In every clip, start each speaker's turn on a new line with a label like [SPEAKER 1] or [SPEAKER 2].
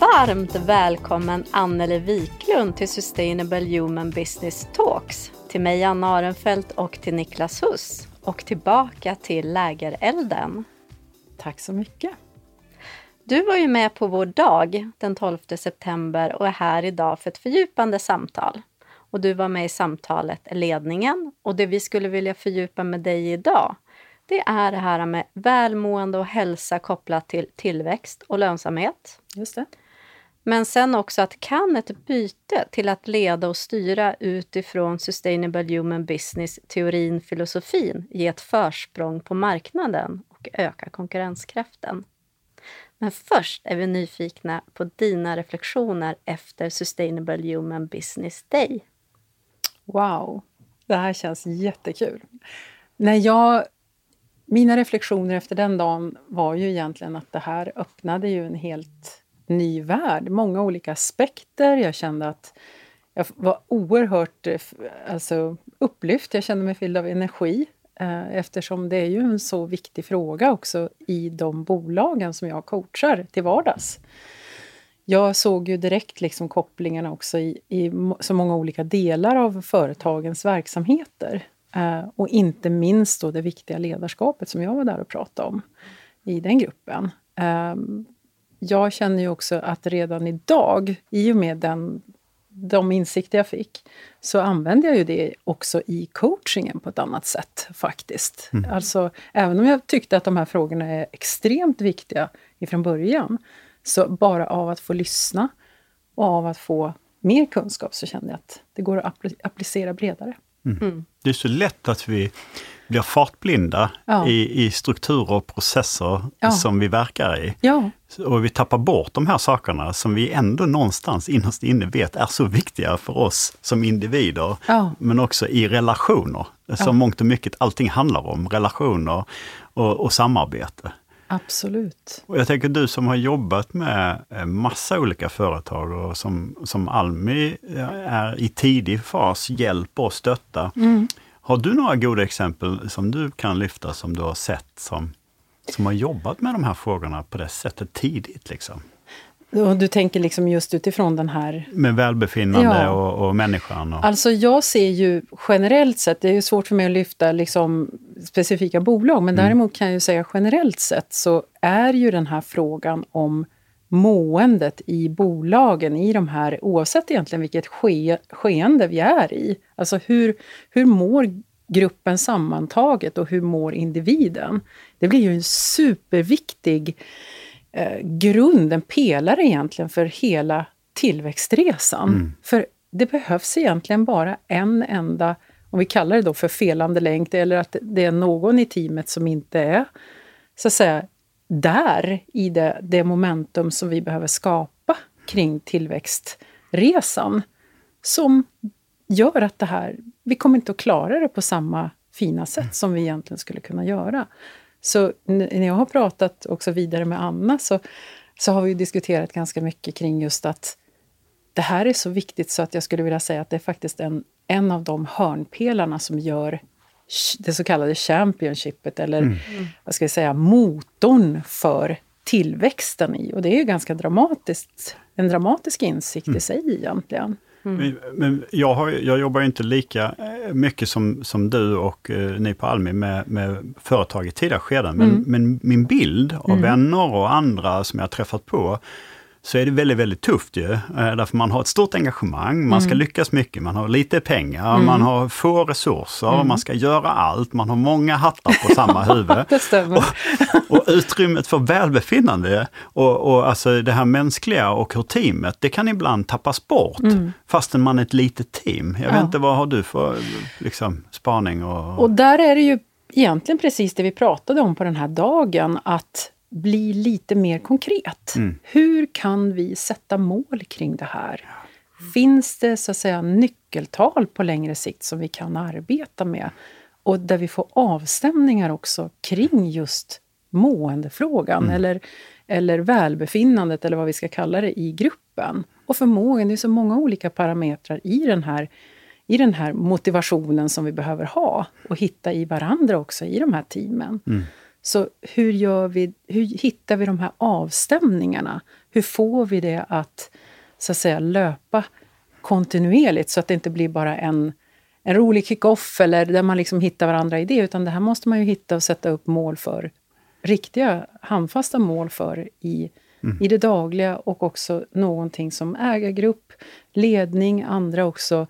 [SPEAKER 1] Varmt välkommen Anneli Wiklund till Sustainable Human Business Talks. Till mig Anna Arenfelt och till Niklas Huss. Och tillbaka till Lägerelden.
[SPEAKER 2] Tack så mycket.
[SPEAKER 1] Du var ju med på vår dag den 12 september och är här idag för ett fördjupande samtal. Och du var med i samtalet Ledningen och det vi skulle vilja fördjupa med dig idag det är det här med välmående och hälsa kopplat till tillväxt och lönsamhet.
[SPEAKER 2] Just det.
[SPEAKER 1] Men sen också att kan ett byte till att leda och styra utifrån Sustainable Human Business, teorin, filosofin, ge ett försprång på marknaden och öka konkurrenskraften? Men först är vi nyfikna på dina reflektioner efter Sustainable Human Business Day.
[SPEAKER 2] Wow, det här känns jättekul. När jag mina reflektioner efter den dagen var ju egentligen att det här öppnade ju en helt ny värld. Många olika aspekter. Jag kände att jag var oerhört eh, alltså, upplyft. Jag kände mig fylld av energi eh, eftersom det är ju en så viktig fråga också i de bolagen som jag coachar till vardags. Jag såg ju direkt liksom kopplingarna också i, i så många olika delar av företagens verksamheter. Eh, och inte minst då det viktiga ledarskapet som jag var där och pratade om i den gruppen. Eh, jag känner ju också att redan idag, i och med den, de insikter jag fick, så använder jag ju det också i coachingen på ett annat sätt faktiskt. Mm. Alltså, även om jag tyckte att de här frågorna är extremt viktiga ifrån början, så bara av att få lyssna och av att få mer kunskap så kände jag att det går att applicera bredare.
[SPEAKER 3] Mm. mm. Det är så lätt att vi blir fartblinda ja. i, i strukturer och processer ja. som vi verkar i.
[SPEAKER 2] Ja.
[SPEAKER 3] Och vi tappar bort de här sakerna som vi ändå någonstans innerst inne vet är så viktiga för oss som individer, men också i relationer. Som mångt och mycket allting handlar om, relationer och, och samarbete.
[SPEAKER 2] Absolut.
[SPEAKER 3] Och jag tänker du som har jobbat med eh, massa olika företag och som, som Almi eh, är i tidig fas, hjälper och stöttar. Mm. Har du några goda exempel som du kan lyfta som du har sett som, som har jobbat med de här frågorna på det sättet tidigt? Liksom?
[SPEAKER 2] Och du tänker liksom just utifrån den här...
[SPEAKER 3] Med välbefinnande ja. och, och människan? Och...
[SPEAKER 2] Alltså jag ser ju generellt sett, det är ju svårt för mig att lyfta liksom specifika bolag, men mm. däremot kan jag ju säga generellt sett så är ju den här frågan om måendet i bolagen, i de här, oavsett egentligen vilket ske, skeende vi är i. Alltså hur, hur mår gruppen sammantaget och hur mår individen? Det blir ju en superviktig eh, grund, en pelare egentligen för hela tillväxtresan. Mm. För det behövs egentligen bara en enda, om vi kallar det då för felande länk, eller att det är någon i teamet som inte är så att säga där i det, det momentum som vi behöver skapa kring tillväxtresan som gör att det här, vi kommer inte att klara det på samma fina sätt som vi egentligen skulle kunna göra. Så när jag har pratat också vidare med Anna så, så har vi diskuterat ganska mycket kring just att det här är så viktigt så att jag skulle vilja säga att det är faktiskt en, en av de hörnpelarna som gör det så kallade championshipet, eller mm. vad ska jag säga, motorn för tillväxten i. Och det är ju ganska dramatiskt, en dramatisk insikt mm. i sig egentligen.
[SPEAKER 3] Mm. Men jag, har, jag jobbar inte lika eh, mycket som, som du och eh, ni på Almi med, med företag i tidiga skeden. Men, mm. men min bild av mm. vänner och andra som jag träffat på, så är det väldigt, väldigt tufft ju. Eh, därför man har ett stort engagemang, man ska mm. lyckas mycket, man har lite pengar, mm. man har få resurser, mm. man ska göra allt, man har många hattar på samma huvud.
[SPEAKER 2] och,
[SPEAKER 3] och, utrymmet för välbefinnande och, och alltså det här mänskliga och hur teamet, det kan ibland tappas bort mm. fastän man är ett litet team. Jag ja. vet inte, vad har du för liksom, spaning? Och,
[SPEAKER 2] och där är det ju egentligen precis det vi pratade om på den här dagen, att bli lite mer konkret. Mm. Hur kan vi sätta mål kring det här? Finns det så att säga nyckeltal på längre sikt som vi kan arbeta med? Och där vi får avstämningar också kring just måendefrågan mm. eller, eller välbefinnandet eller vad vi ska kalla det i gruppen. Och förmågan, det är så många olika parametrar i den här i den här motivationen som vi behöver ha och hitta i varandra också i de här teamen. Mm. Så hur, gör vi, hur hittar vi de här avstämningarna? Hur får vi det att, så att säga, löpa kontinuerligt så att det inte blir bara en, en rolig kick-off eller där man liksom hittar varandra i det, utan det här måste man ju hitta och sätta upp mål för. Riktiga, handfasta mål för i, mm. i det dagliga och också någonting som ägargrupp, ledning, andra också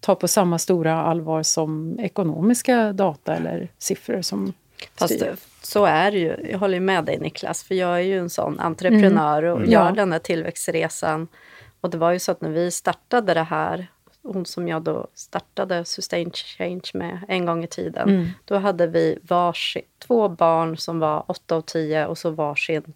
[SPEAKER 2] tar på samma stora allvar som ekonomiska data eller siffror som
[SPEAKER 1] Fast styr. Så är det ju. Jag håller med dig Niklas, för jag är ju en sån entreprenör och mm. gör ja. den här tillväxtresan. Och det var ju så att när vi startade det här, hon som jag då startade Sustain Change med en gång i tiden, mm. då hade vi varsin, två barn som var åtta och tio och så varsin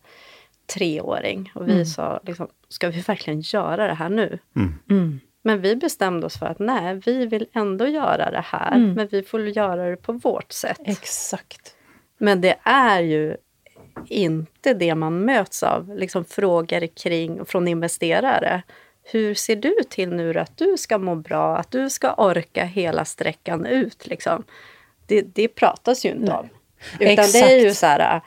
[SPEAKER 1] treåring. Och vi mm. sa, liksom, ska vi verkligen göra det här nu? Mm. mm. Men vi bestämde oss för att nej, vi vill ändå göra det här, mm. men vi får göra det på vårt sätt.
[SPEAKER 2] Exakt.
[SPEAKER 1] Men det är ju inte det man möts av, liksom frågor kring från investerare. Hur ser du till nu att du ska må bra, att du ska orka hela sträckan ut? Liksom? Det, det pratas ju inte Nej. om. Utan Exakt. det är ju så här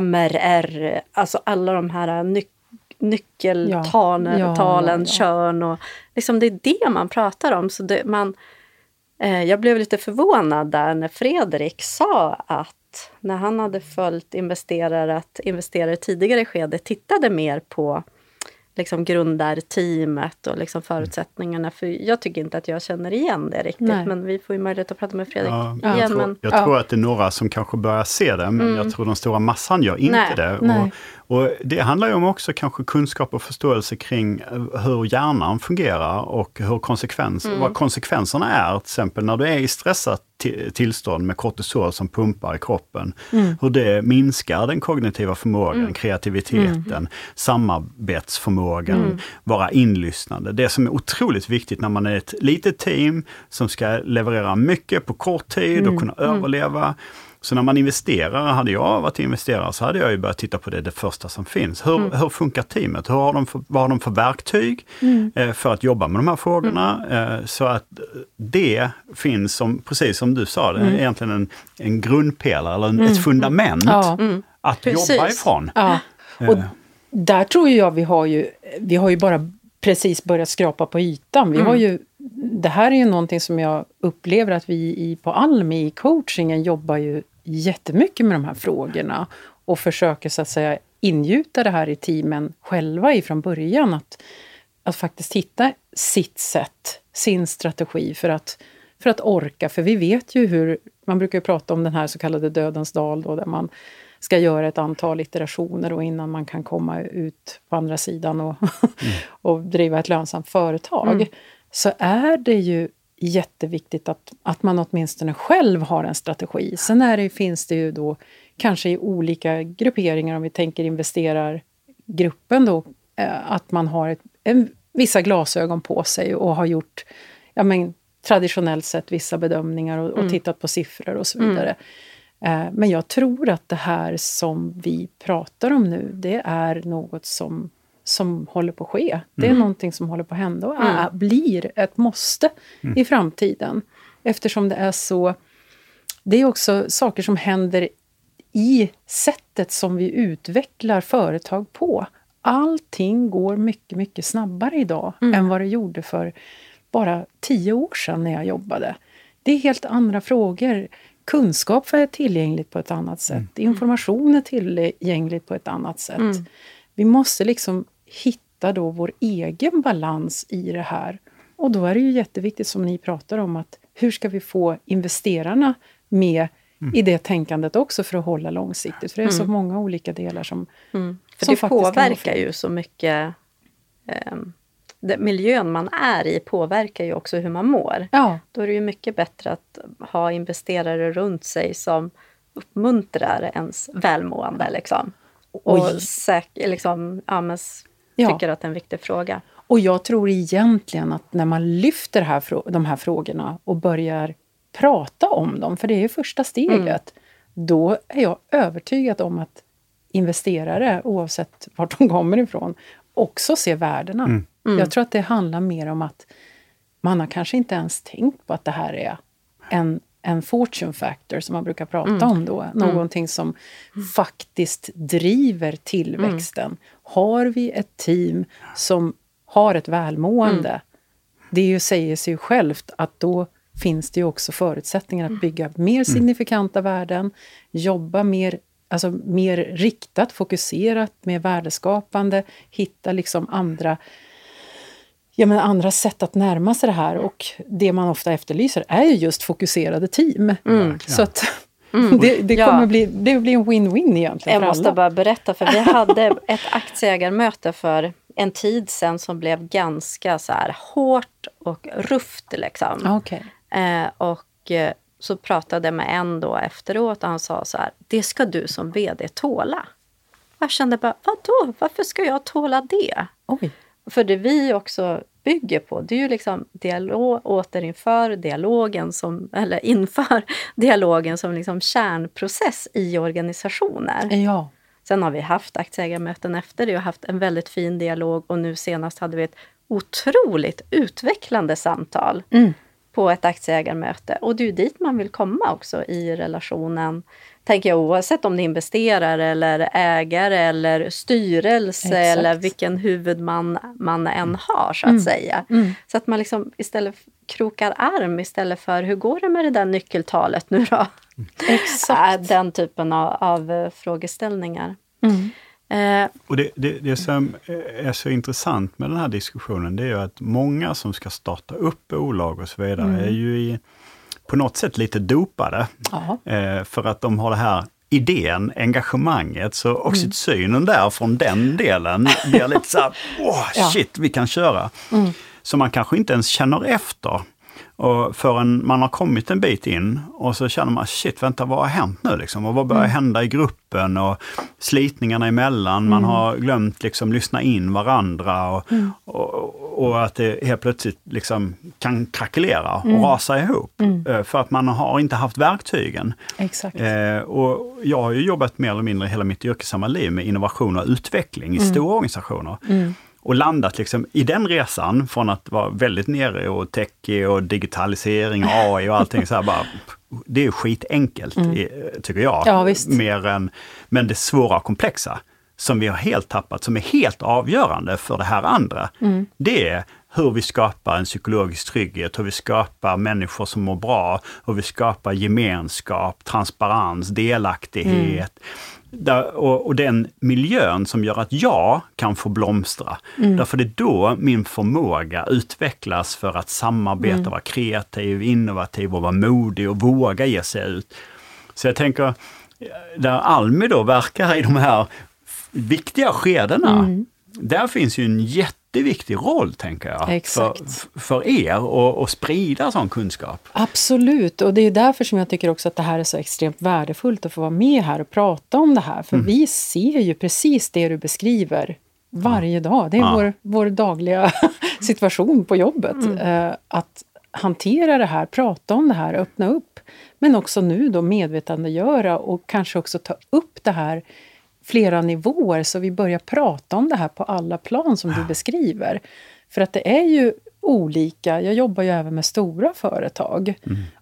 [SPEAKER 1] MRR, alltså alla de här nyc nyckeltalen, ja, ja, ja, kön och liksom det är det man pratar om. Så det, man, jag blev lite förvånad där när Fredrik sa att när han hade följt investerare, att investerare tidigare i skedet tittade mer på liksom grundarteamet och liksom förutsättningarna. För jag tycker inte att jag känner igen det riktigt, Nej. men vi får ju möjlighet att prata med Fredrik ja, igen.
[SPEAKER 3] Jag, tror,
[SPEAKER 1] men,
[SPEAKER 3] jag ja. tror att det är några som kanske börjar se det, men mm. jag tror den stora massan gör inte Nej. det. Och, och det handlar ju om också kanske kunskap och förståelse kring eh, hur hjärnan fungerar och hur konsekvens, mm. vad konsekvenserna är. Till exempel när du är i stressat tillstånd med kortisol som pumpar i kroppen. Mm. Hur det minskar den kognitiva förmågan, mm. kreativiteten, mm. samarbetsförmågan, mm. vara inlyssnande. Det som är otroligt viktigt när man är ett litet team som ska leverera mycket på kort tid och mm. kunna mm. överleva så när man investerar, hade jag varit investerare så hade jag ju börjat titta på det, det första som finns. Hur, mm. hur funkar teamet? Hur har de för, vad har de för verktyg mm. eh, för att jobba med de här frågorna? Mm. Eh, så att det finns, som, precis som du sa, det är mm. egentligen en, en grundpelare eller en, ett mm. fundament ja. att precis. jobba ifrån.
[SPEAKER 2] Ja. Eh. Och där tror jag vi har ju, vi har ju bara precis börjat skrapa på ytan. Vi har ju det här är ju någonting som jag upplever att vi i, på Almi i coachingen jobbar ju jättemycket med de här frågorna och försöker så att säga ingjuta det här i teamen själva ifrån början. Att, att faktiskt hitta sitt sätt, sin strategi för att, för att orka. För vi vet ju hur, man brukar prata om den här så kallade dödens dal då, där man ska göra ett antal iterationer och innan man kan komma ut på andra sidan och, mm. och driva ett lönsamt företag. Mm. Så är det ju jätteviktigt att, att man åtminstone själv har en strategi. Sen är det, finns det ju då kanske i olika grupperingar, om vi tänker investerargruppen då, eh, att man har ett, en, vissa glasögon på sig och har gjort ja, men, traditionellt sett vissa bedömningar och, och mm. tittat på siffror och så vidare. Mm. Men jag tror att det här som vi pratar om nu, det är något som som håller på att ske. Det är mm. någonting som håller på att hända och är, mm. blir ett måste mm. i framtiden. Eftersom det är så... Det är också saker som händer i sättet som vi utvecklar företag på. Allting går mycket, mycket snabbare idag mm. än vad det gjorde för bara tio år sedan när jag jobbade. Det är helt andra frågor. Kunskap är tillgängligt på ett annat sätt. Mm. Information är tillgängligt på ett annat sätt. Mm. Vi måste liksom hitta då vår egen balans i det här. Och då är det ju jätteviktigt som ni pratar om att hur ska vi få investerarna med mm. i det tänkandet också för att hålla långsiktigt? För det är så mm. många olika delar som
[SPEAKER 1] mm. För som det påverkar ju så mycket eh, det, miljön man är i påverkar ju också hur man mår. Ja. Då är det ju mycket bättre att ha investerare runt sig som uppmuntrar ens välmående. Liksom. Och säk, liksom, ja, ja. tycker att det är en viktig fråga.
[SPEAKER 2] Och jag tror egentligen att när man lyfter här, de här frågorna och börjar prata om dem, för det är ju första steget, mm. då är jag övertygad om att investerare, oavsett vart de kommer ifrån, också ser värdena. Mm. Mm. Jag tror att det handlar mer om att man har kanske inte ens tänkt på att det här är en en fortune factor som man brukar prata
[SPEAKER 1] Mm.
[SPEAKER 2] om då. Någonting som faktiskt driver tillväxten. Har vi ett team som har ett välmående, det är ju, säger sig självt att då finns det ju också förutsättningar att bygga mer signifikanta värden, jobba mer, alltså mer riktat, fokuserat, mer värdeskapande, hitta liksom andra ja, men andra sätt att närma sig det här. Och det man ofta efterlyser är ju just fokuserade team. Så att det, det
[SPEAKER 1] Ja.
[SPEAKER 2] kommer bli, det blir en win-win egentligen
[SPEAKER 1] Jag måste
[SPEAKER 2] alla.
[SPEAKER 1] bara berätta, för vi hade ett aktieägarmöte för en tid sedan som blev ganska så här hårt och rufft. Liksom.
[SPEAKER 2] Okej.
[SPEAKER 1] Eh, och eh, så pratade jag med en då efteråt och han sa så här, det ska du som VD tåla. Jag kände bara, vadå, varför ska jag tåla det?
[SPEAKER 2] Oj.
[SPEAKER 1] För det vi också bygger på, det är ju liksom dialog, återinför dialogen som, eller inför dialogen som liksom kärnprocess i organisationer.
[SPEAKER 2] Ja.
[SPEAKER 1] Sen har vi haft aktieägarmöten efter det och haft en väldigt fin dialog och nu senast hade vi ett otroligt utvecklande samtal
[SPEAKER 2] Mm.
[SPEAKER 1] På ett aktieägarmöte. Och det är ju dit man vill komma också i relationen, tänker jag, oavsett om det är investerare eller ägare eller styrelse
[SPEAKER 2] Exakt.
[SPEAKER 1] eller vilken huvudman man än har, så att säga.
[SPEAKER 2] Mm.
[SPEAKER 1] Så att man liksom istället krokar arm istället för hur går det med det där nyckeltalet nu då?
[SPEAKER 2] Exakt.
[SPEAKER 1] Äh, Den typen av, av eh, frågeställningar.
[SPEAKER 2] Mm.
[SPEAKER 1] Eh,
[SPEAKER 3] Och det, det, det som är så intressant med den här diskussionen, det är ju att många som ska starta upp bolag och så vidare är ju i, på något sätt lite dopade. Eh, för att de har det här idén, engagemanget, så oxytocinen där från den delen blir lite så här, åh
[SPEAKER 2] Ja.
[SPEAKER 3] shit, vi kan köra. Så man kanske inte ens känner efter och förrän man har kommit en bit in och så känner man, shit, vänta, vad har hänt nu liksom? Och vad börjar hända i gruppen? Och slitningarna emellan, man har glömt liksom lyssna in varandra och, och, och att det helt plötsligt liksom kan krackelera och rasa ihop. Eh, För att man har inte haft verktygen.
[SPEAKER 2] Exakt.
[SPEAKER 3] Eh, och jag har ju jobbat mer eller mindre hela mitt yrkessamma liv med innovation och utveckling i stora organisationer. Och landat liksom i den resan från att vara väldigt nere och techig och digitalisering AI och allting så här bara. Det är skitenkelt, i- tycker jag.
[SPEAKER 2] Ja.
[SPEAKER 3] Mer än, men det svåra och komplexa som vi har helt tappat, som är helt avgörande för det här andra. Det är hur vi skapar en psykologisk trygghet, hur vi skapar människor som mår bra, hur vi skapar gemenskap, transparens, delaktighet. Där, och, den miljön som gör att jag kan få blomstra. Därför det är då min förmåga utvecklas för att samarbeta, vara kreativ, innovativ och vara modig och våga ge sig ut. Så jag tänker, där Almi då verkar i de här viktiga skedena, där finns ju en jätteviktig roll, tänker jag,
[SPEAKER 2] Exakt.
[SPEAKER 3] för, för er och, och sprida sån kunskap.
[SPEAKER 2] Absolut, och det är därför som jag tycker också att det här är så extremt värdefullt att få vara med här och prata om det här. För vi ser ju precis det du beskriver varje dag. Det är
[SPEAKER 3] Ja.
[SPEAKER 2] vår, vår dagliga situation på jobbet. Eh, att hantera det här, prata om det här, öppna upp. Men också nu då medvetandegöra och kanske också ta upp det här flera nivåer så vi börjar prata om det här på alla plan som du beskriver. För att det är ju olika. Jag jobbar ju även med stora företag.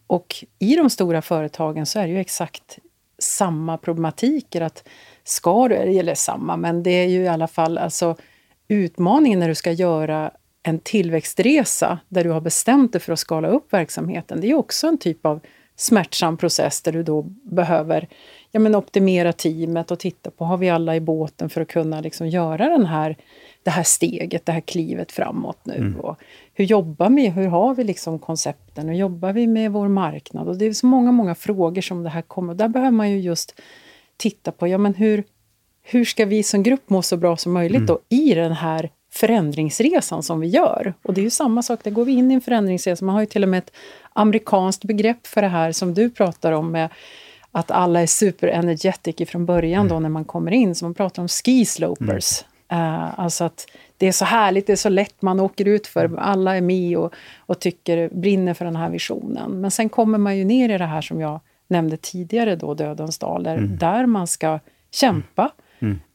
[SPEAKER 2] Och i de stora företagen så är det ju exakt samma problematiker. Att ska du, eller samma, men det är ju i alla fall alltså utmaningen när du ska göra en tillväxtresa där du har bestämt dig för att skala upp verksamheten. Det är också en typ av smärtsam process där du då behöver ja, men optimera teamet och titta på, har vi alla i båten för att kunna liksom göra den här, det här steget, det här klivet framåt nu? Och hur jobbar vi? Hur har vi liksom koncepten? Hur jobbar vi med vår marknad? Och det är så många, många frågor som det här kommer. Där behöver man ju just titta på, ja men hur, hur ska vi som grupp må så bra som möjligt då i den här förändringsresan som vi gör? Och det är ju samma sak, där går vi in i en förändringsresa. Man har ju till och med ett amerikanskt begrepp för det här som du pratar om med att alla är superenergetic från början då när man kommer in. Så man pratar om ski slopers. Eh, alltså att det är så härligt, det är så lätt, man åker ut för alla är med och, och tycker, brinner för den här visionen. Men sen kommer man ju ner i det här som jag nämnde tidigare då, Dödens dal, där, där man ska kämpa.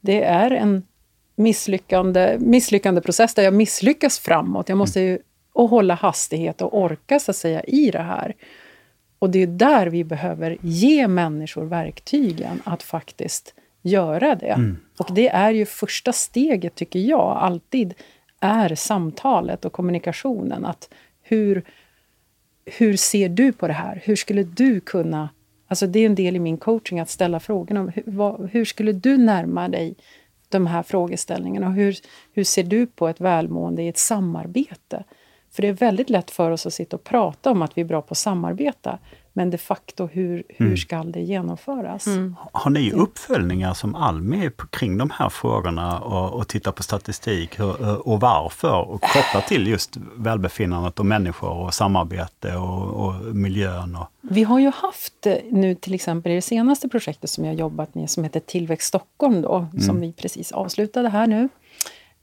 [SPEAKER 2] Det är en misslyckande, misslyckande process där jag misslyckas framåt. Jag måste ju och hålla hastighet och orka så att säga i det här. Och det är där vi behöver ge människor verktygen att faktiskt göra det. Mm. Och det är ju första steget, tycker jag, alltid är samtalet och kommunikationen. Att hur, hur ser du på det här? Hur skulle du kunna... Alltså det är en del i min coaching, att ställa frågan om hur, vad, hur skulle du närma dig de här frågeställningarna? Och hur, hur ser du på ett välmående i ett samarbete? För det är väldigt lätt för oss att sitta och prata om att vi är bra på att samarbeta. Men de facto, hur, hur mm. ska det genomföras? Mm.
[SPEAKER 3] Har ni uppföljningar som Almi kring de här frågorna och, och tittar på statistik hur, och varför? Och kopplat till just välbefinnandet och människor och samarbete och, och miljön? Och...
[SPEAKER 2] Vi har ju haft eh, nu till exempel i det senaste projektet som jag jobbat med som heter Tillväxt Stockholm då, mm. som vi precis avslutade här nu.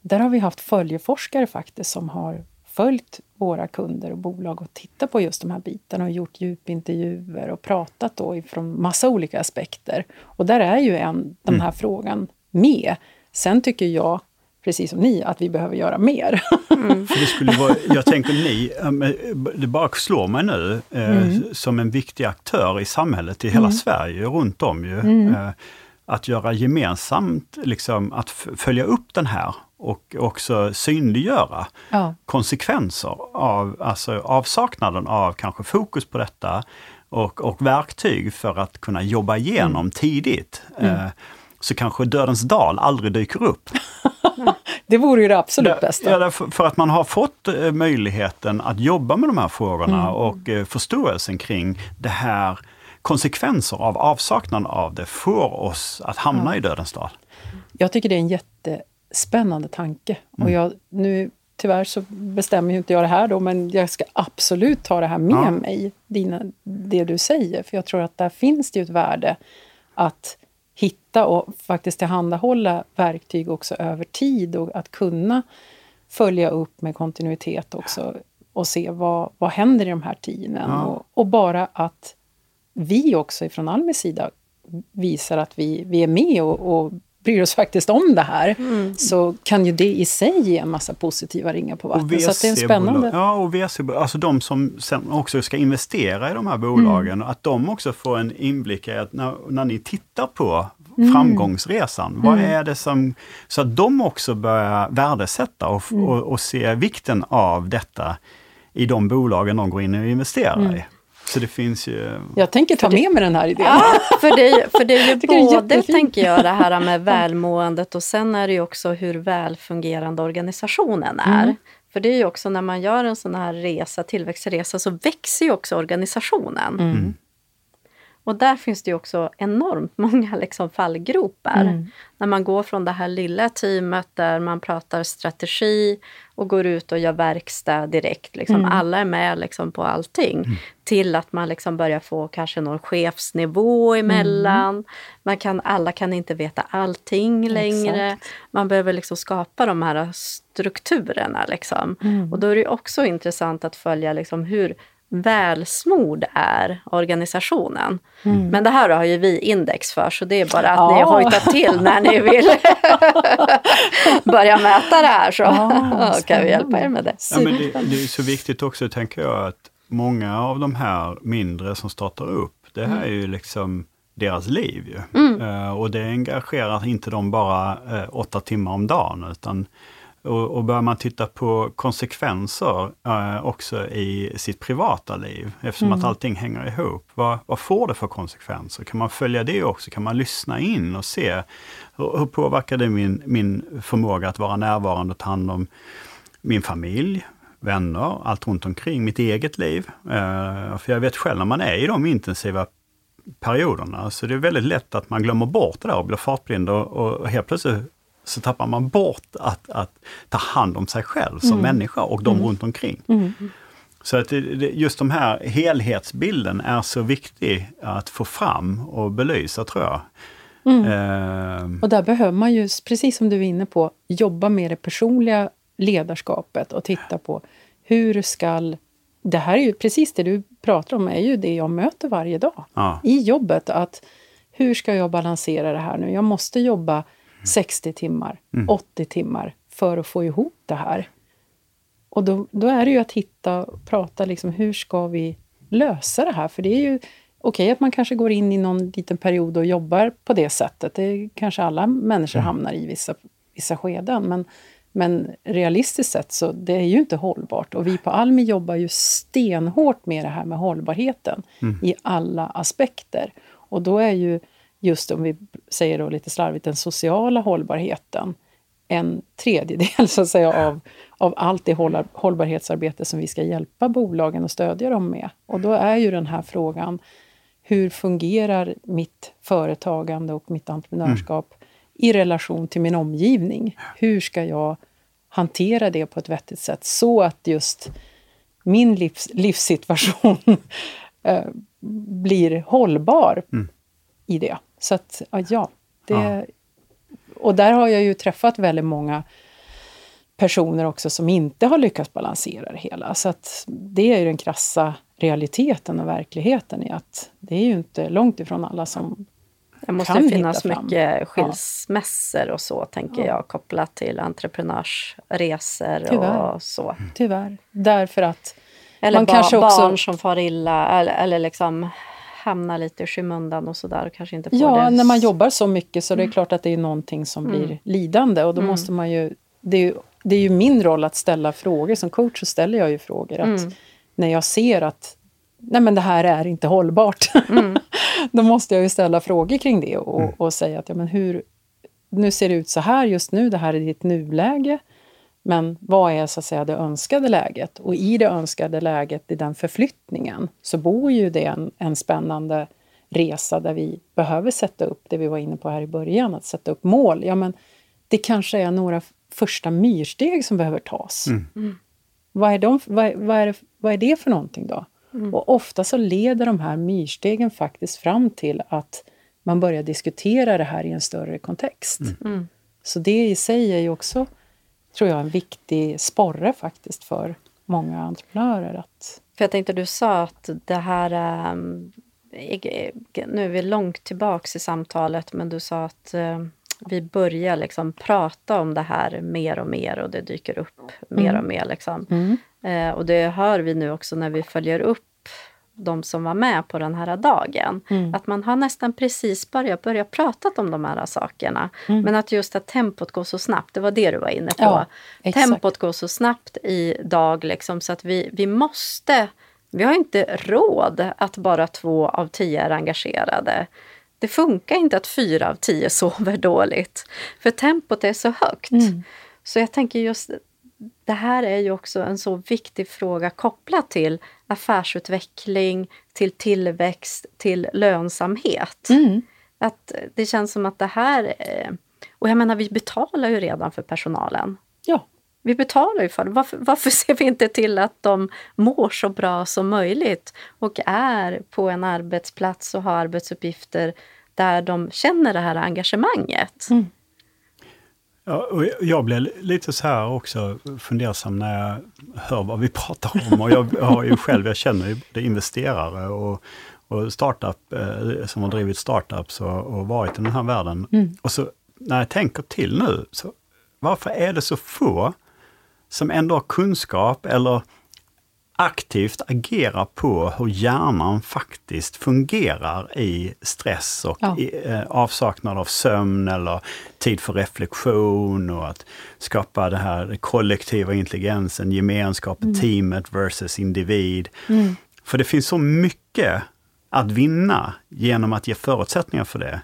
[SPEAKER 2] Där har vi haft följeforskare faktiskt som har följt våra kunder och bolag och tittat på just de här bitarna och gjort djupintervjuer och pratat då ifrån massa olika aspekter. Och där är ju en, den här mm. frågan med. Sen tycker jag, precis som ni, att vi behöver göra mer.
[SPEAKER 3] Mm. För det skulle vara, jag tänker ni, det bara slår mig nu, eh, mm. som en viktig aktör i samhället i hela mm. Sverige, runt om ju. Mm. Eh, att göra gemensamt, liksom, att följa upp den här och också synliggöra ja. konsekvenser av alltså avsaknaden av kanske fokus på detta och, och verktyg för att kunna jobba igenom mm. tidigt. Mm. Eh, så kanske Dödens dal aldrig dyker upp.
[SPEAKER 2] det vore ju det absolut bästa.
[SPEAKER 3] Ja, för att man har fått eh, möjligheten att jobba med de här frågorna mm. och eh, förståelsen kring det här konsekvenser av avsaknaden av det får oss att hamna ja. i Dödens dal.
[SPEAKER 2] Jag tycker det är en jätte spännande tanke. Mm. Och jag, nu, tyvärr så bestämmer ju inte jag det här då, men jag ska absolut ta det här med ja. mig, dina, det du säger. För jag tror att där finns det ju ett värde att hitta och faktiskt tillhandahålla verktyg också över tid och att kunna följa upp med kontinuitet också och se vad, vad händer i de här teamen. Ja. Och, och, bara att vi också från Almis sida visar att vi, vi är med och, och bryr oss faktiskt om det här, mm. så kan ju det i sig ge en massa positiva ringar på vattnet. Så det är spännande.
[SPEAKER 3] Ja, och VC, alltså de som sen också ska investera i de här bolagen, mm. att de också får en inblick i att när, när ni tittar på mm. framgångsresan, vad mm. är det som... Så att de också börjar värdesätta och, mm. och, och se vikten av detta i de bolagen de går in och investerar mm. i. Så det finns ju...
[SPEAKER 2] Jag tänker ta med mig den här idén.
[SPEAKER 1] Ja, för det, för det är ju både, tänker jag, det här med välmåendet och sen är det ju också hur välfungerande organisationen är. Mm. För det är ju också när man gör en sån här resa, tillväxtresa, så växer ju också organisationen. Mm. Och där finns det ju också enormt många liksom fallgropar. Mm. När man går från det här lilla teamet där man pratar strategi och går ut och gör verkstad direkt. Liksom. Mm. Alla är med liksom på allting. Mm. Till att man liksom börjar få kanske någon chefsnivå emellan. Mm. Man kan, alla kan inte veta allting längre. Exakt. Man behöver liksom skapa de här strukturerna. Liksom. Mm. Och då är det också intressant att följa liksom hur välsmord är organisationen. Mm. Men det här har ju vi index för, så det är bara att ja. ni hojtar till när ni vill börja mäta det här, så ja, kan vi hjälpa er med det.
[SPEAKER 3] Ja, men det, det är så viktigt också, tänker jag, att många av de här mindre som startar upp, det här mm. är ju liksom deras liv. Ju. Mm. Uh, och det engagerar inte dem bara uh, åtta timmar om dagen, utan och, och börjar man titta på konsekvenser eh, också i sitt privata liv, eftersom mm. att allting hänger ihop. Vad, vad, får det för konsekvenser? Kan man följa det också? Kan man lyssna in och se hur, hur påverkar det min, min förmåga att vara närvarande och ta hand om min familj, vänner, allt runt omkring, mitt eget liv. Eh, för jag vet själv när man är i de intensiva perioderna, så det är väldigt lätt att man glömmer bort det där och blir fartblind och, och helt plötsligt så tappar man bort att, att ta hand om sig själv som mm. människa och de mm. runt omkring. Mm. Så att just de här helhetsbilden är så viktig att få fram och belysa tror jag.
[SPEAKER 2] Mm. Eh. Och där behöver man ju, precis som du är inne på, jobba med det personliga ledarskapet och titta på hur skall... Det här är ju precis det du pratar om, är ju det jag möter varje dag ja. i jobbet. Att hur ska jag balansera det här nu? Jag måste jobba 60 timmar, mm. 80 timmar för att få ihop det här. Och då, då är det ju att hitta, prata liksom, hur ska vi lösa det här? För det är ju okej att man kanske går in i någon liten period och jobbar på det sättet. Det kanske alla människor
[SPEAKER 3] Mm.
[SPEAKER 2] hamnar i vissa, vissa skeden. Men, men realistiskt sett så det är ju inte hållbart. Och vi på Almi jobbar ju stenhårt med det här med hållbarheten i alla aspekter. Och då är ju just om vi säger då lite slarvigt den sociala hållbarheten en tredjedel så att säga, av, av allt det hållbarhetsarbete som vi ska hjälpa bolagen och stödja dem med. Och då är ju den här frågan, hur fungerar mitt företagande och mitt entreprenörskap i relation till min omgivning? Hur ska jag hantera det på ett vettigt sätt så att just min livs, livssituation eh, blir hållbar i det. Så att, ja, ja, det...
[SPEAKER 3] Ja.
[SPEAKER 2] Och där har jag ju träffat väldigt många personer också som inte har lyckats balansera det hela. Så att det är ju den krassa realiteten och verkligheten i att det är ju inte långt ifrån alla som
[SPEAKER 1] Det måste
[SPEAKER 2] kan
[SPEAKER 1] finnas
[SPEAKER 2] fram.
[SPEAKER 1] mycket skilsmässor och så, tänker
[SPEAKER 2] Ja.
[SPEAKER 1] jag, kopplat till entreprenörsresor
[SPEAKER 2] Tyvärr.
[SPEAKER 1] och så.
[SPEAKER 2] tyvärr, därför att
[SPEAKER 1] Eller
[SPEAKER 2] Man
[SPEAKER 1] ba-
[SPEAKER 2] kanske också-
[SPEAKER 1] barn som far illa eller, eller liksom hamnar lite i skymundan och sådär och kanske inte får
[SPEAKER 2] Ja,
[SPEAKER 1] det.
[SPEAKER 2] när man jobbar så mycket så det är klart att det är någonting som blir lidande och då måste man ju det, är ju... det är ju min roll att ställa frågor. Som coach så ställer jag ju frågor. Att När jag ser att nej men det här är inte hållbart, då måste jag ju ställa frågor kring det och, och säga att ja, men hur, nu ser det ut så här just nu, det här är ditt nuläge. Men vad är så att säga det önskade läget? Och i det önskade läget, i den förflyttningen, så bor ju det en, en spännande resa där vi behöver sätta upp det vi var inne på här i början, att sätta upp mål. Ja, men det kanske är några första myrsteg som behöver tas. Vad, är de, vad, är- vad, är det, vad är det för någonting då? Och ofta så leder de här myrstegen faktiskt fram till att man börjar diskutera det här i en större kontext. Så det i sig är ju också, tror jag, en viktig sporre faktiskt för många entreprenörer. Att,
[SPEAKER 1] För jag tänkte, du sa att det här... ehm, eh, nu är vi långt tillbaks i samtalet, men du sa att eh, vi börjar liksom prata om det här mer och mer och det dyker upp mer och mer. Liksom. Eh, och det hör vi nu också när vi följer upp de som var med på den här dagen. Att man har nästan precis börjat börja prata om de här sakerna. Men att just att tempot går så snabbt, det var det du var inne på.
[SPEAKER 2] Ja, exakt.
[SPEAKER 1] tempot går så snabbt idag liksom, så att vi, vi måste... Vi har inte råd att bara två av tio är engagerade. Det funkar inte att fyra av tio sover dåligt, för tempot är så högt. Så jag tänker just det här är ju också en så viktig fråga kopplat till affärsutveckling, till tillväxt, till lönsamhet. Att det känns som att det här... eh, Och jag menar, vi betalar ju redan för personalen.
[SPEAKER 2] ja,
[SPEAKER 1] Vi betalar ju för det. Varför, varför ser vi inte till att de mår så bra som möjligt och är på en arbetsplats och har arbetsuppgifter där de känner det här engagemanget?
[SPEAKER 3] Ja, och jag- blir lite så här också fundersam när jag hör vad vi pratar om. Och jag har ju själv, jag känner ju både investerare och, och startup, eh, som har drivit startups och, och varit i den här världen. Och så när jag tänker till nu, så varför är det så få som ändå har kunskap eller aktivt agerar på hur hjärnan faktiskt fungerar i stress och
[SPEAKER 2] Ja.
[SPEAKER 3] i, eh, avsaknad av sömn eller tid för reflektion och att skapa det här den kollektiva intelligensen, gemenskapen, teamet versus individ. För det finns så mycket att vinna genom att ge förutsättningar för det.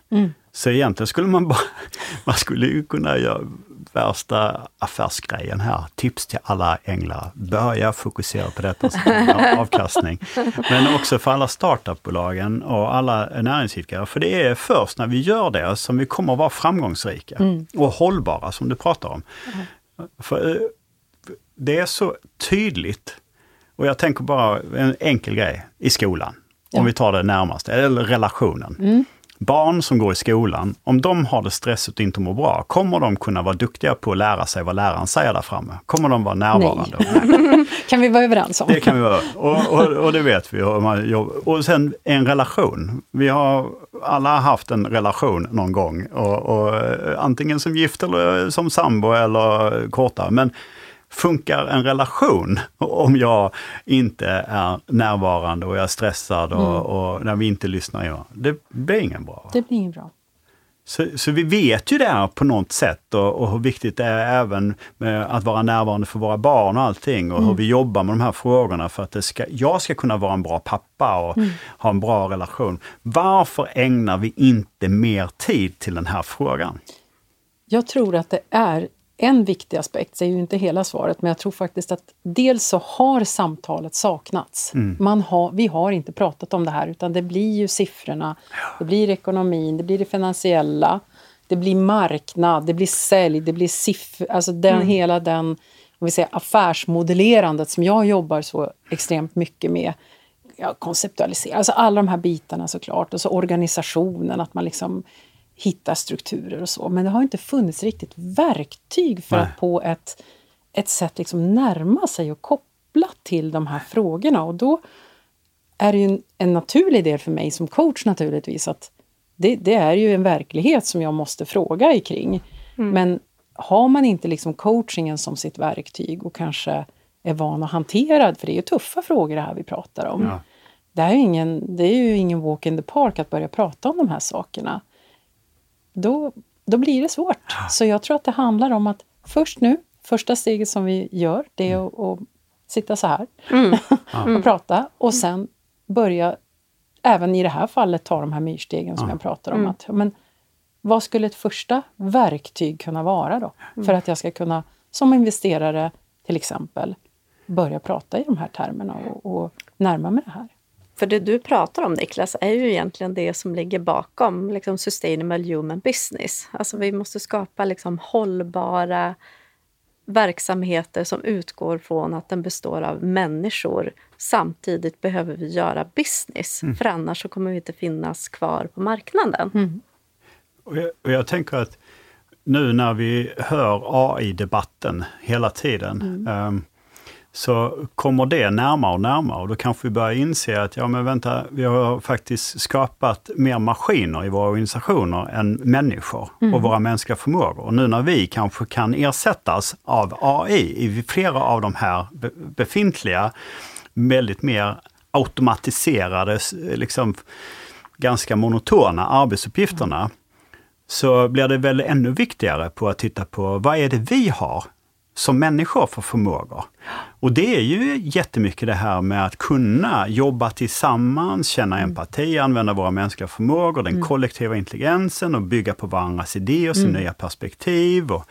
[SPEAKER 3] Så egentligen skulle man bara, man skulle ju kunna göra värsta affärsgrejen här. Tips till alla änglar. Börja fokusera på detta som avkastning. Men också för alla startupbolagen och alla näringsidkare. För det är först när vi gör det som vi kommer att vara framgångsrika och hållbara som du pratar om. För eh, det är så tydligt. Och jag tänker bara en enkel grej i skolan. Om vi tar det närmaste, eller relationen. Barn som går i skolan, om de har det stressigt och inte mår bra, kommer de kunna vara duktiga på att lära sig vad läraren säger där framme? Kommer de vara närvarande? Nej.
[SPEAKER 2] kan vi vara överens om.
[SPEAKER 3] Det kan vi vara. Och, och, och det vet vi. Och, sen en relation. Vi har alla haft en relation någon gång. Och, och, eh, antingen som gift eller som sambo eller kortare. Men funkar en relation om jag inte är närvarande och jag är stressad och, mm. och när vi inte lyssnar? Ja, det blir ingen bra.
[SPEAKER 2] Det blir ingen bra.
[SPEAKER 3] Så, så, vi vet ju det här på något sätt och, och, hur viktigt det är även att vara närvarande för våra barn och allting och mm. hur vi jobbar med de här frågorna för att ska, jag ska kunna vara en bra pappa och mm. ha en bra relation. Varför ägnar vi inte mer tid till den här frågan?
[SPEAKER 2] Jag tror att det är en viktig aspekt, säger ju inte hela svaret, men jag tror faktiskt att dels så har samtalet saknats. Mm. Man har, vi har inte pratat om det här utan det blir ju siffrorna, ja. det blir ekonomin, det blir det finansiella, det blir marknad, det blir sälj, det blir siffror, alltså den, mm. hela den om vi säger, affärsmodellerandet som jag jobbar så extremt mycket med. Ja, konceptualisera, alltså alla de här bitarna såklart. Och så organisationen, att man liksom hitta strukturer och så. Men det har inte funnits riktigt verktyg för Nej. att på ett, ett sätt liksom närma sig och koppla till de här frågorna. Och då är det ju en, en naturlig del för mig som coach naturligtvis att det, det, är ju en verklighet som jag måste fråga i kring. Mm. Men har man inte liksom coachingen som sitt verktyg och kanske är van att hantera, för det är ju tuffa frågor det här vi pratar om. Ja. Det, är ingen, det är ju ingen walk in the park att börja prata om de här sakerna då, då blir det svårt. Så jag tror att det handlar om att först nu, första steget som vi gör, det är mm. att, att sitta så här mm. och prata och sen börja, även i det här fallet, ta de här myrstegen som jag pratar om. Mm. Att, men, vad skulle ett första verktyg kunna vara då? Mm. För att jag ska kunna, som investerare till exempel, börja prata i de här termerna och, och närma mig det här.
[SPEAKER 1] För det du pratar om Niklas är ju egentligen det som ligger bakom liksom, sustainable human business. Alltså vi måste skapa liksom, hållbara verksamheter som utgår från att den består av människor. Samtidigt behöver vi göra business, mm. för annars så kommer vi inte finnas kvar på marknaden. Mm.
[SPEAKER 3] Och, jag, och jag tänker att nu när vi hör AI-debatten hela tiden, mm. um, så kommer det närmare och närmare och då kanske vi börjar inse att ja men vänta, vi har faktiskt skapat mer maskiner i våra organisationer än människor mm. och våra mänskliga förmågor. Och nu när vi kanske kan ersättas av AI i flera av de här befintliga, väldigt mer automatiserade, liksom ganska monotona arbetsuppgifterna, så blir det väl ännu viktigare på att titta på vad är det vi har som människor för förmågor. Och det är ju jättemycket det här med att kunna jobba tillsammans, känna mm. empati, använda våra mänskliga förmågor, den mm. kollektiva intelligensen och bygga på varandras idéer, sin mm. nya perspektiv. Och,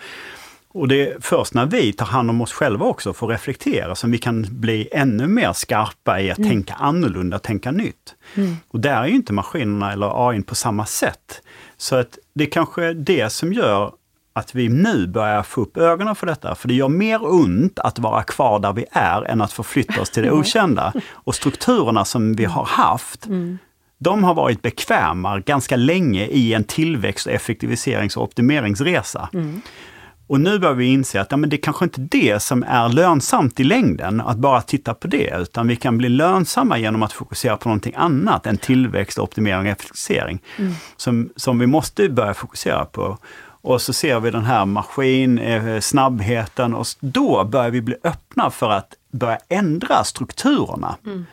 [SPEAKER 3] och det är först när vi tar hand om oss själva också, får reflektera, som vi kan bli ännu mer skarpa i att mm. tänka annorlunda, tänka nytt. Mm. Och där är ju inte maskinerna eller AI på samma sätt. Så att det är kanske det som gör att vi nu börjar få upp ögonen för detta. För det gör mer ont att vara kvar där vi är än att förflytta oss till det okända. Och strukturerna som vi har haft, mm. de har varit bekväma ganska länge i en tillväxt, effektiviserings och optimeringsresa. Mm. Och nu börjar vi inse att ja, men det är kanske inte det som är lönsamt i längden, att bara titta på det, utan vi kan bli lönsamma genom att fokusera på någonting annat än tillväxt, optimering och effektivisering. Mm. Som, som vi måste börja fokusera på. Och så ser vi den här maskin, eh, snabbheten och då börjar vi bli öppna för att börja ändra strukturerna. Mm.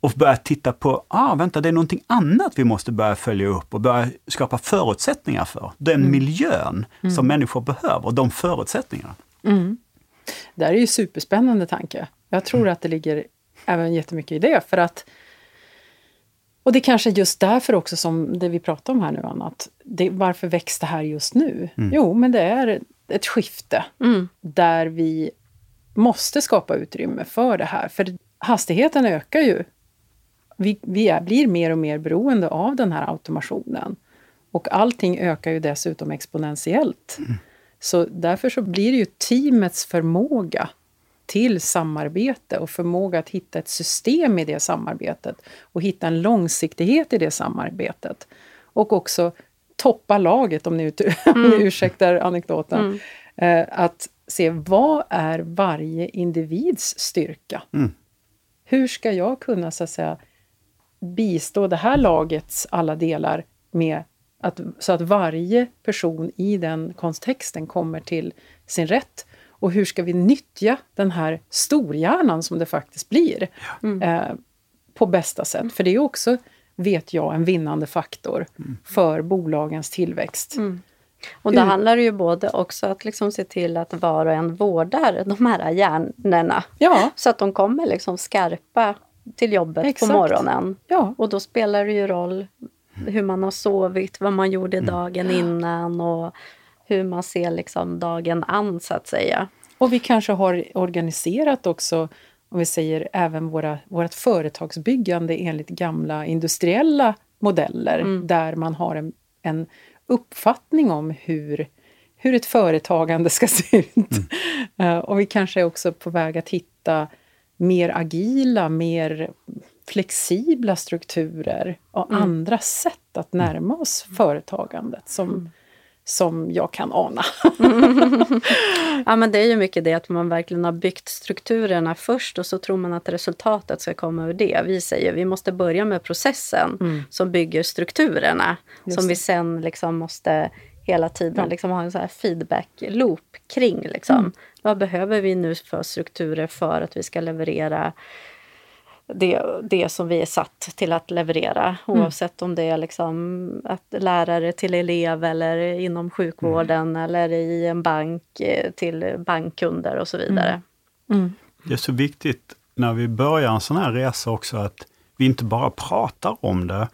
[SPEAKER 3] Och börja titta på, ah vänta det är någonting annat vi måste börja följa upp och börja skapa förutsättningar för. Den mm. miljön mm. som människor behöver, de förutsättningarna.
[SPEAKER 2] Mm. Det här är ju superspännande tanke. Jag tror mm. att det ligger även jättemycket i det för att och det är kanske just därför också som det vi pratar om här nu, Anna, att det, varför väcks det här just nu? Mm. Jo, men det är ett skifte mm. där vi måste skapa utrymme för det här. För hastigheten ökar ju. Vi, vi är, blir mer och mer beroende av den här automationen. Och allting ökar ju dessutom exponentiellt. Mm. Så därför så blir det ju teamets förmåga till samarbete och förmåga att hitta ett system i det samarbetet och hitta en långsiktighet i det samarbetet. Och också toppa laget, om ni, mm. ursäktar anekdoten. Mm. Eh, att se vad är varje individs styrka? Mm. Hur ska jag kunna så att säga, bistå det här lagets alla delar med att, så att varje person i den kontexten kommer till sin rätt Och hur ska vi nyttja den här storhjärnan som det faktiskt blir
[SPEAKER 3] Mm.
[SPEAKER 2] eh, på bästa sätt? För det är också, vet jag, en vinnande faktor
[SPEAKER 3] Mm.
[SPEAKER 2] för bolagens tillväxt.
[SPEAKER 1] Och då
[SPEAKER 2] Hur-
[SPEAKER 1] handlar det ju både också att liksom se till att var och en vårdar de här hjärnorna.
[SPEAKER 2] Ja,
[SPEAKER 1] Så att de kommer liksom skarpa till jobbet
[SPEAKER 2] Exakt.
[SPEAKER 1] på morgonen.
[SPEAKER 2] ja,
[SPEAKER 1] Och då spelar det ju roll hur man har sovit, vad man gjorde dagen innan och hur man ser liksom dagen an så att säga.
[SPEAKER 2] Och vi kanske har organiserat också, om vi säger även våra, vårt företagsbyggande enligt gamla industriella modeller, där man har en, en uppfattning om hur, hur ett företagande ska se ut. Eh, och vi kanske är också på väg att hitta mer agila, mer flexibla strukturer och andra sätt att närma oss företagandet som, som jag kan ana.
[SPEAKER 1] Ja men det är ju mycket det att man verkligen har byggt strukturerna först och så tror man att resultatet ska komma ur det. Vi säger vi måste börja med processen som bygger strukturerna
[SPEAKER 2] Mm. Just
[SPEAKER 1] som vi sen liksom måste hela tiden
[SPEAKER 2] Ja.
[SPEAKER 1] liksom ha en så här feedback-loop kring. Liksom.
[SPEAKER 2] Mm.
[SPEAKER 1] Vad behöver vi nu för strukturer för att vi ska leverera det, det som vi är satt till att leverera.
[SPEAKER 2] Mm.
[SPEAKER 1] Oavsett om det är liksom att lärare till elev eller inom sjukvården eller i en bank eh, till bankkunder och så vidare.
[SPEAKER 3] Det är så viktigt när vi börjar en sån här resa också att vi inte bara pratar om det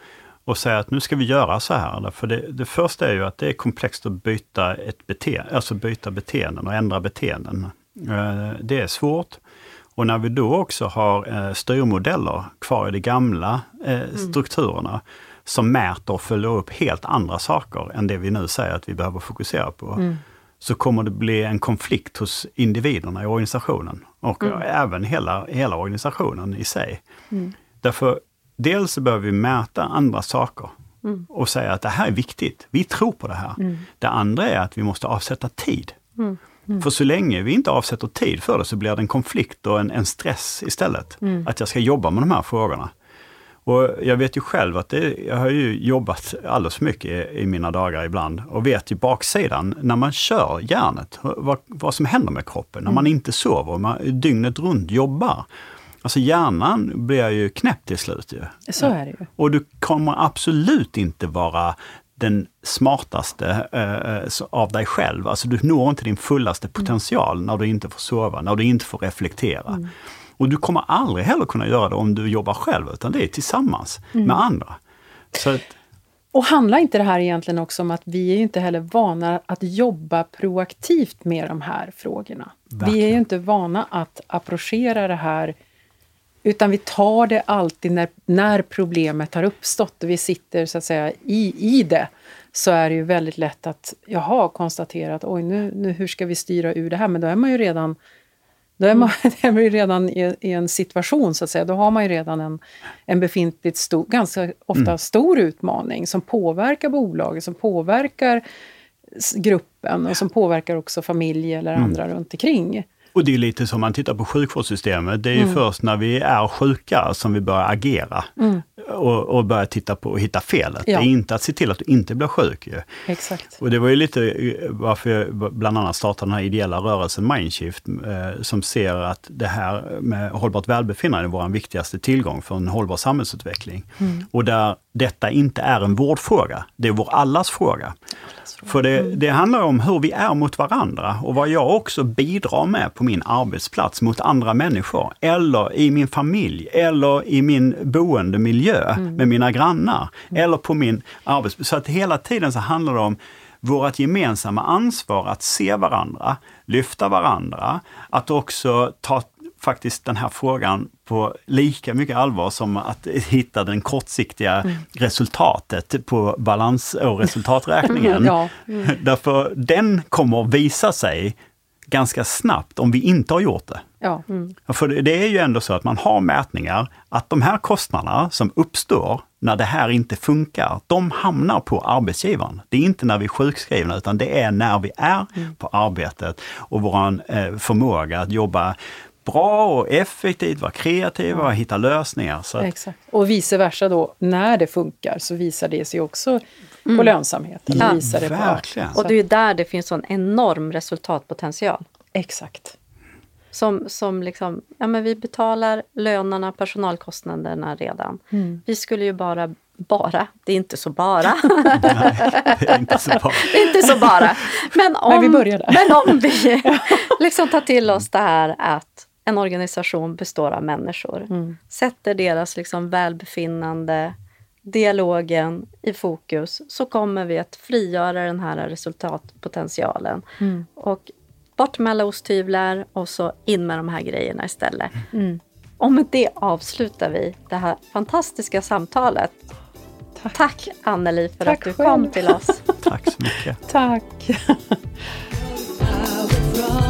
[SPEAKER 3] och säger att nu ska vi göra så här. För det, det första är ju att det är komplext att byta, ett bete alltså byta beteenden och ändra beteenden. Eh, Det är svårt. Och när vi då också har eh, styrmodeller kvar i de gamla eh, strukturerna som mäter och följer upp helt andra saker än det vi nu säger att vi behöver fokusera på så kommer det bli en konflikt hos individerna i organisationen och även hela, hela organisationen i sig. Därför dels behöver vi mäta andra saker och säga att det här är viktigt. Vi tror på det här. Det andra är att vi måste avsätta tid. För så länge vi inte avsätter tid för det så blir det en konflikt och en, en stress istället. Att jag ska jobba med de här frågorna. Och jag vet ju själv att det, jag har ju jobbat alldeles för mycket i, i mina dagar ibland och vet ju baksidan när man kör hjärnet, vad, vad som händer med kroppen när man inte sover, man dygnet runt jobbar. Alltså hjärnan blir ju knäpp till slut ju.
[SPEAKER 2] Så är det ju.
[SPEAKER 3] Och du kommer absolut inte vara den smartaste eh, av dig själv. Alltså du når inte din fullaste potential när du inte får sova, när du inte får reflektera. Och du kommer aldrig heller kunna göra det om du jobbar själv, utan det är tillsammans med andra. Så att,
[SPEAKER 2] Och handlar inte det här egentligen också om att vi är inte heller vana att jobba proaktivt med de här frågorna? Vi är
[SPEAKER 3] Verkligen.
[SPEAKER 2] ju inte vana att approchera det här utan vi tar det alltid när, när problemet har uppstått och vi sitter så att säga i, i det. Så är det ju väldigt lätt att, jaha, konstatera att oj, nu, nu, hur ska vi styra ur det här? Men då är man ju redan då är man, då är man ju redan i, i en situation, så att säga. Då har man ju redan en, en befintligt stor, ganska ofta stor utmaning som påverkar bolaget, som påverkar gruppen och som påverkar också familj eller andra runt omkring.
[SPEAKER 3] Och det är lite som man tittar på sjukvårdssystemet, det är ju först när vi är sjuka som vi börjar agera. Och, och börjar titta på och hitta felet.
[SPEAKER 2] Ja.
[SPEAKER 3] Det är inte att se till att du inte blir sjuk. Ju.
[SPEAKER 2] Exakt.
[SPEAKER 3] Och det var ju lite eh, varför jag bland annat startade den här ideella rörelsen Mindshift, eh, som ser att det här med hållbart välbefinnande är vår viktigaste tillgång för en hållbar samhällsutveckling. Och där detta inte är en vårdfråga, det är vår allas fråga. För det, det handlar om hur vi är mot varandra och vad jag också bidrar med på min arbetsplats mot andra människor, eller i min familj, eller i min boendemiljö med mina grannar, eller på min arbetsplats. Så att hela tiden så handlar det om vårt gemensamma ansvar att se varandra, lyfta varandra, att också ta faktiskt den här frågan på lika mycket allvar som att hitta den kortsiktiga resultatet på balans och resultaträkningen.
[SPEAKER 2] Ja.
[SPEAKER 3] Därför den kommer visa sig ganska snabbt om vi inte har gjort det.
[SPEAKER 2] Ja.
[SPEAKER 3] För det- är ju ändå så att man har mätningar att de här kostnaderna som uppstår när det här inte funkar, de hamnar på arbetsgivaren. Det är inte när vi är sjukskrivna utan det är när vi är på arbetet och vår eh, förmåga att jobba bra och effektivt, vara kreativa och hitta lösningar. Så att,
[SPEAKER 2] Exakt. Och vice versa då, när det funkar så visar det sig också på lönsamheten.
[SPEAKER 1] Ja,
[SPEAKER 2] visar det på,
[SPEAKER 3] verkligen.
[SPEAKER 1] Och det är ju där det finns en enorm resultatpotential.
[SPEAKER 2] Exakt.
[SPEAKER 1] Som, som liksom, ja men vi betalar lönerna, personalkostnaderna redan.
[SPEAKER 2] Mm.
[SPEAKER 1] Vi skulle ju bara, bara, det är inte så bara.
[SPEAKER 3] Det är inte så
[SPEAKER 1] det är inte så bara. Men om,
[SPEAKER 2] Men vi börjar där.
[SPEAKER 1] Men om vi liksom tar till oss det här att en organisation består av människor.
[SPEAKER 2] Mm.
[SPEAKER 1] Sätter deras liksom välbefinnande, dialogen i fokus, så kommer vi att frigöra den här resultatpotentialen.
[SPEAKER 2] Mm.
[SPEAKER 1] Och bort med alla osthyvlar och så in med de här grejerna istället.
[SPEAKER 2] Mm.
[SPEAKER 1] Och med det avslutar vi det här fantastiska samtalet.
[SPEAKER 2] Tack.
[SPEAKER 1] Tack Anneli för
[SPEAKER 2] Tack
[SPEAKER 1] att du
[SPEAKER 2] själv.
[SPEAKER 1] kom till oss.
[SPEAKER 3] Tack så mycket.
[SPEAKER 2] Tack!